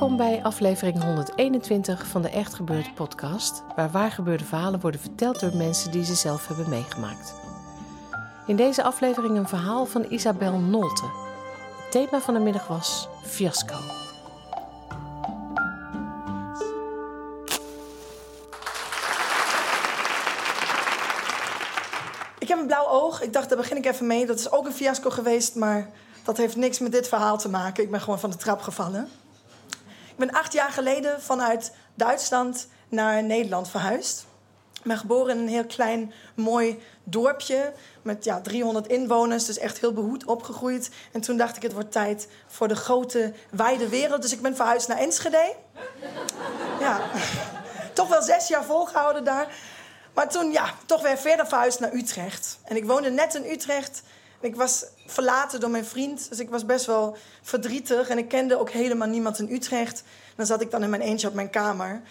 Welkom bij aflevering 121 van de Echt Gebeurd podcast, waar waargebeurde verhalen worden verteld door mensen die ze zelf hebben meegemaakt. In deze aflevering een verhaal van Isabel Nolte. Het thema van de middag was fiasco. Ik heb een blauw oog. Ik dacht, daar begin ik even mee. Dat is ook een fiasco geweest, maar dat heeft niks met dit verhaal te maken. Ik ben gewoon van de trap gevallen. Ik ben acht jaar geleden vanuit Duitsland naar Nederland verhuisd. Ik ben geboren in een heel klein, mooi dorpje met ja, 300 inwoners. Dus echt heel behoed opgegroeid. En toen dacht ik, het wordt tijd voor de grote, wijde wereld. Dus ik ben verhuisd naar Enschede. Ja, toch wel zes jaar volgehouden daar. Maar toen, ja, toch weer verder verhuisd naar Utrecht. En ik woonde net in Utrecht. Ik was verlaten door mijn vriend. Dus ik was best wel verdrietig. En ik kende ook helemaal niemand in Utrecht. Dan zat ik dan in mijn eentje op mijn kamer.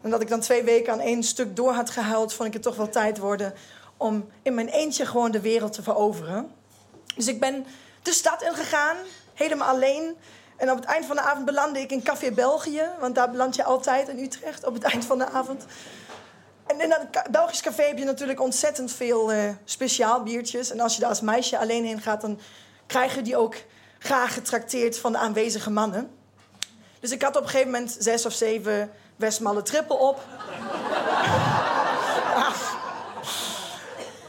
En dat ik dan twee weken aan één stuk door had gehuild... vond ik het toch wel tijd worden om in mijn eentje gewoon de wereld te veroveren. Dus ik ben de stad ingegaan, helemaal alleen. En op het eind van de avond belandde ik in Café België. Want daar beland je altijd in Utrecht op het eind van de avond. In dat Belgisch café heb je natuurlijk ontzettend veel uh, speciaal biertjes. En als je daar als meisje alleen heen gaat, dan krijgen die ook graag getrakteerd van de aanwezige mannen. Dus ik had op een gegeven moment zes of zeven Westmalle trippel op.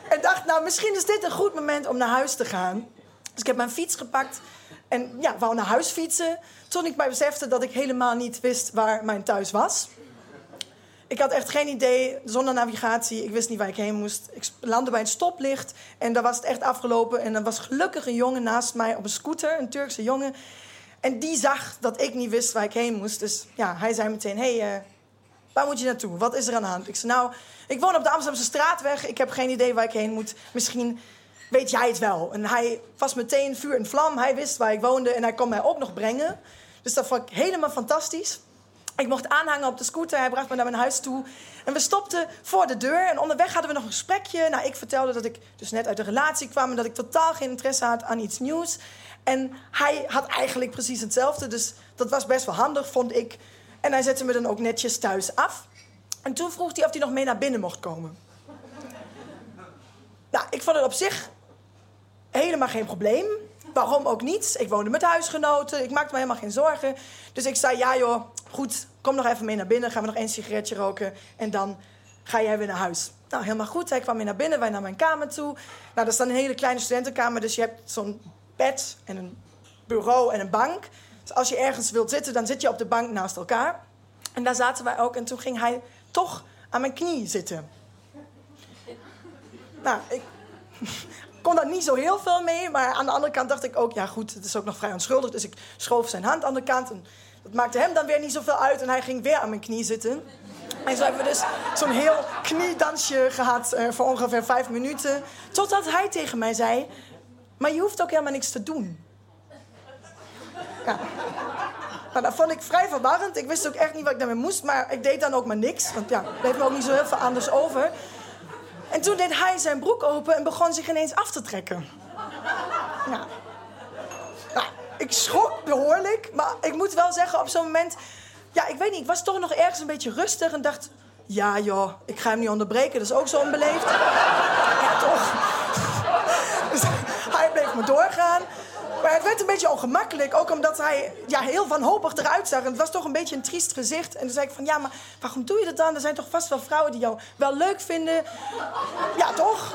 En dacht, nou, misschien is dit een goed moment om naar huis te gaan. Dus ik heb mijn fiets gepakt en ja, wou naar huis fietsen. Toen ik mij besefte dat ik helemaal niet wist waar mijn thuis was. Ik had echt geen idee, zonder navigatie. Ik wist niet waar ik heen moest. Ik landde bij een stoplicht en daar was het echt afgelopen. En er was gelukkig een jongen naast mij op een scooter, een Turkse jongen. En die zag dat ik niet wist waar ik heen moest. Dus ja, hij zei meteen, hey, uh, waar moet je naartoe? Wat is er aan de hand? Ik zei, nou, ik woon op de Amsterdamse straatweg. Ik heb geen idee waar ik heen moet. Misschien weet jij het wel. En hij was meteen vuur en vlam. Hij wist waar ik woonde en hij kon mij ook nog brengen. Dus dat vond ik helemaal fantastisch. Ik mocht aanhangen op de scooter. Hij bracht me naar mijn huis toe. En we stopten voor de deur. En onderweg hadden we nog een gesprekje. Nou, ik vertelde dat ik dus net uit de relatie kwam... en dat ik totaal geen interesse had aan iets nieuws. En hij had eigenlijk precies hetzelfde. Dus dat was best wel handig, vond ik. En hij zette me dan ook netjes thuis af. En toen vroeg hij of hij nog mee naar binnen mocht komen. Nou, ik vond het op zich helemaal geen probleem. Waarom ook niet? Ik woonde met huisgenoten. Ik maakte me helemaal geen zorgen. Dus ik zei, ja joh, goed, kom nog even mee naar binnen. Gaan we nog één sigaretje roken. En dan ga jij weer naar huis. Nou, helemaal goed. Hij kwam mee naar binnen. Wij naar mijn kamer toe. Nou, dat is dan een hele kleine studentenkamer. Dus je hebt zo'n bed en een bureau en een bank. Dus als je ergens wilt zitten, dan zit je op de bank naast elkaar. En daar zaten wij ook. En toen ging hij toch aan mijn knie zitten. Nou, ik kon daar niet zo heel veel mee. Maar aan de andere kant dacht ik ook, ja goed, het is ook nog vrij onschuldig. Dus ik schoof zijn hand aan de kant. En dat maakte hem dan weer niet zoveel uit. En hij ging weer aan mijn knie zitten. En zo hebben we dus zo'n heel kniedansje gehad uh, voor ongeveer vijf minuten. Totdat hij tegen mij zei, maar je hoeft ook helemaal niks te doen. Ja. Nou, dat vond ik vrij verwarrend. Ik wist ook echt niet wat ik daarmee moest. Maar ik deed dan ook maar niks. Want ja, bleef me ook niet zo heel veel anders over. En toen deed hij zijn broek open en begon zich ineens af te trekken. Nou, ik schrok behoorlijk. Maar ik moet wel zeggen, op zo'n moment... Ja, ik weet niet, ik was toch nog ergens een beetje rustig en dacht... Ja joh, ik ga hem niet onderbreken, dat is ook zo onbeleefd. Ja, toch? Dus hij bleef me doorgaan. Maar het werd een beetje ongemakkelijk. Ook omdat hij ja, heel wanhopig eruit zag. En het was toch een beetje een triest gezicht. En toen zei ik van, ja, maar waarom doe je dat dan? Er zijn toch vast wel vrouwen die jou wel leuk vinden? Ja, toch?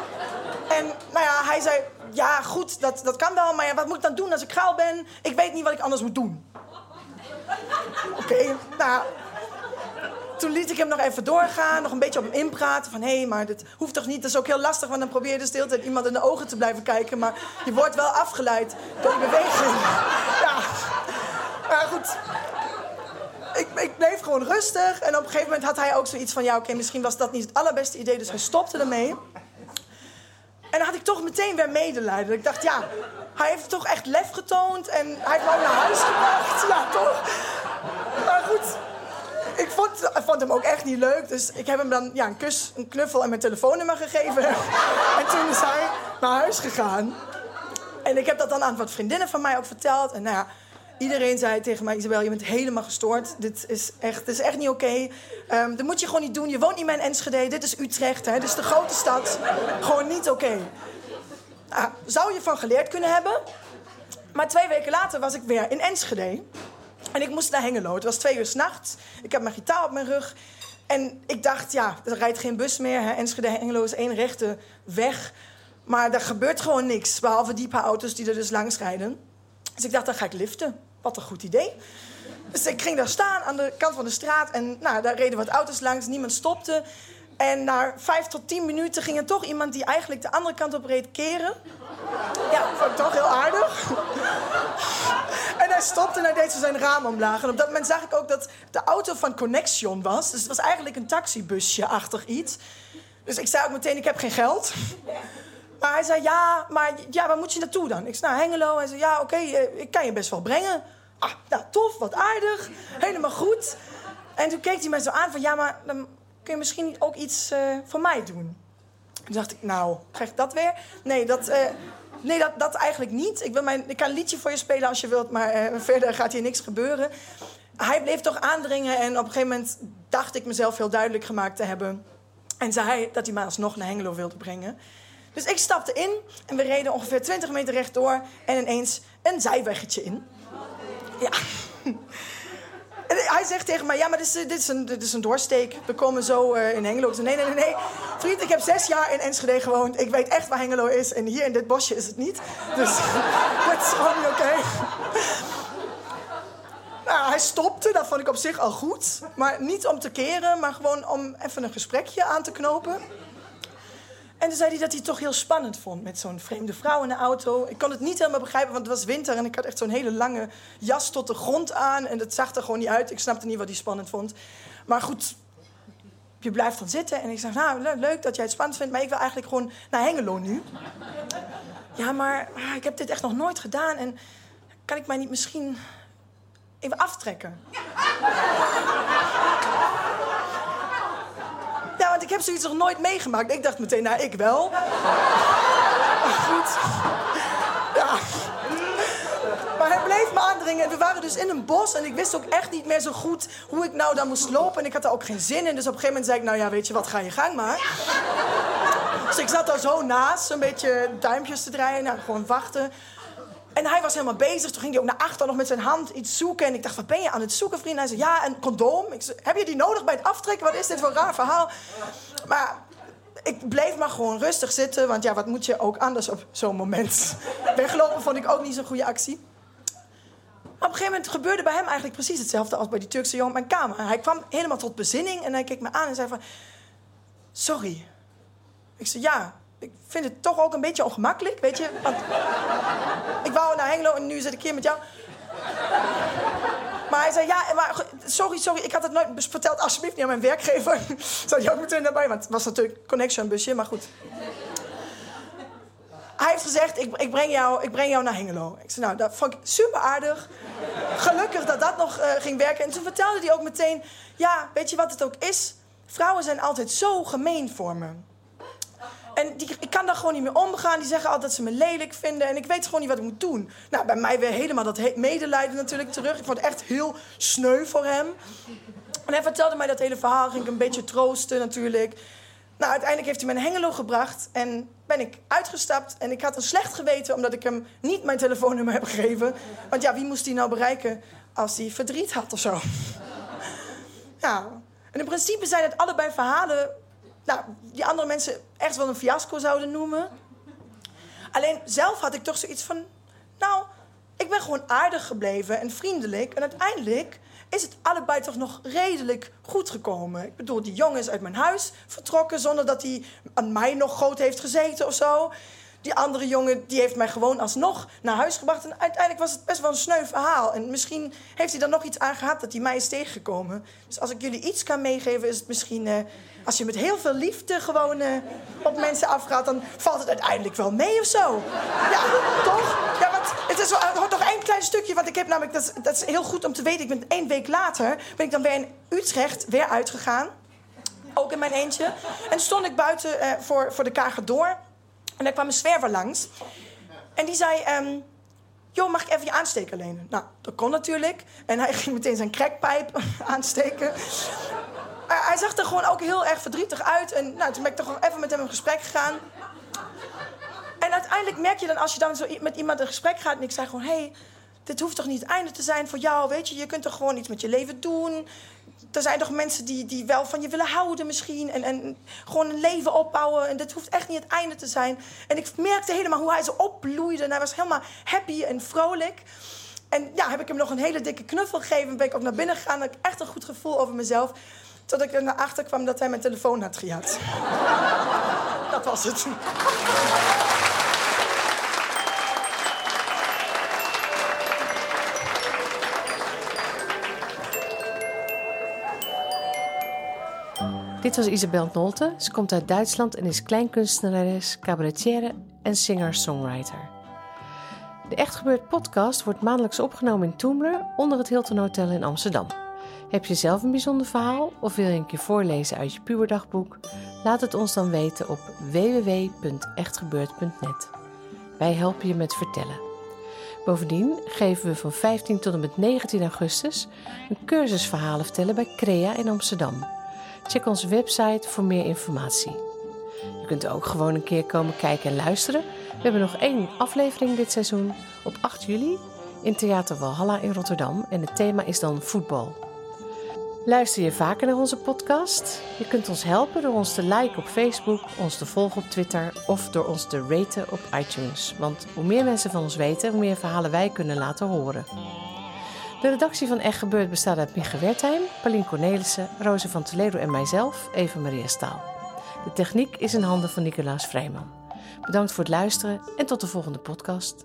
En nou ja, hij zei, ja, goed, dat, dat kan wel, maar wat moet ik dan doen als ik gaal ben? Ik weet niet wat ik anders moet doen. Oké, nou, toen liet ik hem nog even doorgaan, nog een beetje op hem inpraten. Van hé, hey, maar dit hoeft toch niet? Dat is ook heel lastig, want dan probeer je dus de tijd iemand in de ogen te blijven kijken. Maar je wordt wel afgeleid door die beweging. Ja, maar goed. Ik, ik bleef gewoon rustig. En op een gegeven moment had hij ook zoiets van... ja, oké, misschien was dat niet het allerbeste idee. Dus hij stopte ermee. En dan had ik toch meteen weer medelijden. Ik dacht, ja, hij heeft toch echt lef getoond. En hij heeft ook naar huis gebracht. Ja, toch? Maar goed, ik vond, ik vond hem ook echt niet leuk. Dus ik heb hem dan ja, een kus, een knuffel en mijn telefoonnummer gegeven. en toen is hij naar huis gegaan. En ik heb dat dan aan wat vriendinnen van mij ook verteld. En nou ja, iedereen zei tegen mij... Isabel, je bent helemaal gestoord. Dit is echt, dit is echt niet oké. Ehm, dat moet je gewoon niet doen. Je woont niet meer in Enschede. Dit is Utrecht, hè. Dit is de grote stad. Gewoon niet oké. Nou, zou je van geleerd kunnen hebben. Maar twee weken later was ik weer in Enschede. En ik moest naar Hengelo. Het was twee uur s'nachts. Ik heb mijn gitaar op mijn rug. En ik dacht, ja, er rijdt geen bus meer. Hè. Enschede Hengelo is één rechte weg. Maar er gebeurt gewoon niks. Behalve die paar auto's die er dus langs rijden. Dus ik dacht, dan ga ik liften. Wat een goed idee. Dus ik ging daar staan aan de kant van de straat. En nou, daar reden wat auto's langs. Niemand stopte. En na vijf tot tien minuten ging er toch iemand die eigenlijk de andere kant op reed keren. Ja, vond ik toch heel aardig. En hij stopte en hij deed zo zijn raam omlaag. En op dat moment zag ik ook dat de auto van Connection was. Dus het was eigenlijk een taxibusje-achtig iets. Dus ik zei ook meteen, ik heb geen geld. Maar hij zei, ja, maar ja, waar moet je naartoe dan? Ik zei, nou, Hengelo. Hij zei, ja, oké, eh, ik kan je best wel brengen. Ah, nou, tof, wat aardig. Helemaal goed. En toen keek hij mij zo aan van, ja, maar dan kun je misschien ook iets uh, voor mij doen. Toen dacht ik, nou, krijg ik dat weer? Nee, dat, uh, nee, dat, dat eigenlijk niet. Ik, wil mijn, ik kan een liedje voor je spelen als je wilt, maar verder gaat hier niks gebeuren. Hij bleef toch aandringen en op een gegeven moment dacht ik mezelf heel duidelijk gemaakt te hebben. En zei hij dat hij mij alsnog naar Hengelo wilde brengen. Dus ik stapte in en we reden ongeveer 20 meter rechtdoor en ineens een zijweggetje in. Ja. En hij zegt tegen mij, ja, maar dit is, dit is, een, dit is een doorsteek. We komen zo uh, in Hengelo. Nee, nee, nee, nee. Vriend, ik heb zes jaar in Enschede gewoond. Ik weet echt waar Hengelo is. En hier in dit bosje is het niet. Dus dat is gewoon niet oké. Nou, hij stopte, dat vond ik op zich al goed. Maar niet om te keren, maar gewoon om even een gesprekje aan te knopen. En toen zei hij dat hij het toch heel spannend vond met zo'n vreemde vrouw in de auto. Ik kon het niet helemaal begrijpen, want het was winter en ik had echt zo'n hele lange jas tot de grond aan. En dat zag er gewoon niet uit. Ik snapte niet wat hij spannend vond. Maar goed, je blijft dan zitten. En ik zeg, nou, leuk dat jij het spannend vindt, maar ik wil eigenlijk gewoon naar Hengelo nu. Ja, maar ik heb dit echt nog nooit gedaan. En kan ik mij niet misschien even aftrekken? Ja, want ik heb zoiets nog nooit meegemaakt. Ik dacht meteen, nou, ik wel. Goed. Ja. Maar hij bleef me aandringen. En we waren dus in een bos. En ik wist ook echt niet meer zo goed hoe ik nou dan moest lopen. En ik had er ook geen zin in. Dus op een gegeven moment zei ik, nou ja, weet je wat, ga je gang maar. Dus ik zat daar zo naast, een beetje duimpjes te draaien. Nou, gewoon wachten. En hij was helemaal bezig. Toen ging hij ook naar achter nog met zijn hand iets zoeken. En ik dacht, wat ben je aan het zoeken, vriend? Hij zei, ja, een condoom. Ik zei, heb je die nodig bij het aftrekken? Wat is dit voor een raar verhaal? Maar ik bleef maar gewoon rustig zitten. Want ja, wat moet je ook anders op zo'n moment? Weglopen vond ik ook niet zo'n goede actie. Op een gegeven moment gebeurde bij hem eigenlijk precies hetzelfde als bij die Turkse jongen op mijn kamer. Hij kwam helemaal tot bezinning en hij keek me aan en zei van... Sorry. Ik zei, ja, ik vind het toch ook een beetje ongemakkelijk, weet je. Want ik wou naar Hengelo en nu zit ik hier met jou. Maar hij zei, ja, maar sorry, sorry, ik had het nooit verteld. Alsjeblieft niet aan mijn werkgever. Zou die ook meteen daarbij, want het was natuurlijk connection busje, maar goed. Hij heeft gezegd, ik, ik, breng jou, ik breng jou naar Hengelo. Ik zei, nou, dat vond ik super aardig. Gelukkig dat dat nog uh, ging werken. En toen vertelde hij ook meteen, ja, weet je wat het ook is? Vrouwen zijn altijd zo gemeen voor me. En die, ik kan daar gewoon niet mee omgaan. Die zeggen altijd dat ze me lelijk vinden. En ik weet gewoon niet wat ik moet doen. Nou, bij mij weer helemaal dat medelijden natuurlijk terug. Ik vond het echt heel sneu voor hem. En hij vertelde mij dat hele verhaal. Ging ik een beetje troosten natuurlijk. Nou, uiteindelijk heeft hij me naar Hengelo gebracht. En ben ik uitgestapt. En ik had een slecht geweten omdat ik hem niet mijn telefoonnummer heb gegeven. Want ja, wie moest hij nou bereiken als hij verdriet had of zo? Ja. En in principe zijn het allebei verhalen nou, die andere mensen echt wel een fiasco zouden noemen. Alleen zelf had ik toch zoiets van... Nou, ik ben gewoon aardig gebleven en vriendelijk. En uiteindelijk is het allebei toch nog redelijk goed gekomen. Ik bedoel, die jongen is uit mijn huis vertrokken... zonder dat hij aan mij nog groot heeft gezeten of zo. Die andere jongen die heeft mij gewoon alsnog naar huis gebracht. En uiteindelijk was het best wel een sneu verhaal. En misschien heeft hij er nog iets aan gehad dat hij mij is tegengekomen. Dus als ik jullie iets kan meegeven, is het misschien... Uh, als je met heel veel liefde gewoon uh, op mensen afgaat... dan valt het uiteindelijk wel mee of zo. Ja, toch? Ja, want het is wel, nog één klein stukje. Want ik heb namelijk... Dat dat is heel goed om te weten. Ik ben één week later... ben ik dan weer in Utrecht weer uitgegaan. Ook in mijn eentje. En stond ik buiten uh, voor, voor de Kager door... En daar kwam een zwerver langs. En die zei... Um, joh, mag ik even je aansteker lenen? Nou, dat kon natuurlijk. En hij ging meteen zijn crackpijp aansteken. hij zag er gewoon ook heel erg verdrietig uit. En nou, toen ben ik toch even met hem in gesprek gegaan. En uiteindelijk merk je dan, als je dan zo met iemand in gesprek gaat... en ik zei gewoon, hé, hey, dit hoeft toch niet het einde te zijn voor jou, weet je? Je kunt toch gewoon iets met je leven doen er zijn toch mensen die, die wel van je willen houden misschien. En, en gewoon een leven opbouwen. En dit hoeft echt niet het einde te zijn. En ik merkte helemaal hoe hij zo opbloeide. En hij was helemaal happy en vrolijk. En ja, heb ik hem nog een hele dikke knuffel gegeven. Ben ik ook naar binnen gegaan. Had ik echt een goed gevoel over mezelf. Tot ik er achter kwam dat hij mijn telefoon had gejat. dat was het. Dit was Isabel Nolte. Ze komt uit Duitsland en is kleinkunstenares, cabaretière en singer-songwriter. De Echt Gebeurd podcast wordt maandelijks opgenomen in Toemler onder het Hilton Hotel in Amsterdam. Heb je zelf een bijzonder verhaal of wil je een keer voorlezen uit je puberdagboek? Laat het ons dan weten op www.echtgebeurd.net. Wij helpen je met vertellen. Bovendien geven we van 15 tot en met 19 augustus een cursus verhalen vertellen bij CREA in Amsterdam. Check onze website voor meer informatie. Je kunt ook gewoon een keer komen kijken en luisteren. We hebben nog één aflevering dit seizoen op 8 juli in Theater Walhalla in Rotterdam en het thema is dan voetbal. Luister je vaker naar onze podcast? Je kunt ons helpen door ons te liken op Facebook, ons te volgen op Twitter of door ons te raten op iTunes. Want hoe meer mensen van ons weten, hoe meer verhalen wij kunnen laten horen. De redactie van Echt Gebeurd bestaat uit Mieke Wertheim, Paulien Cornelissen, Roze van Toledo en mijzelf, Eva Maria Staal. De techniek is in handen van Nicolaas Vrijman. Bedankt voor het luisteren en tot de volgende podcast.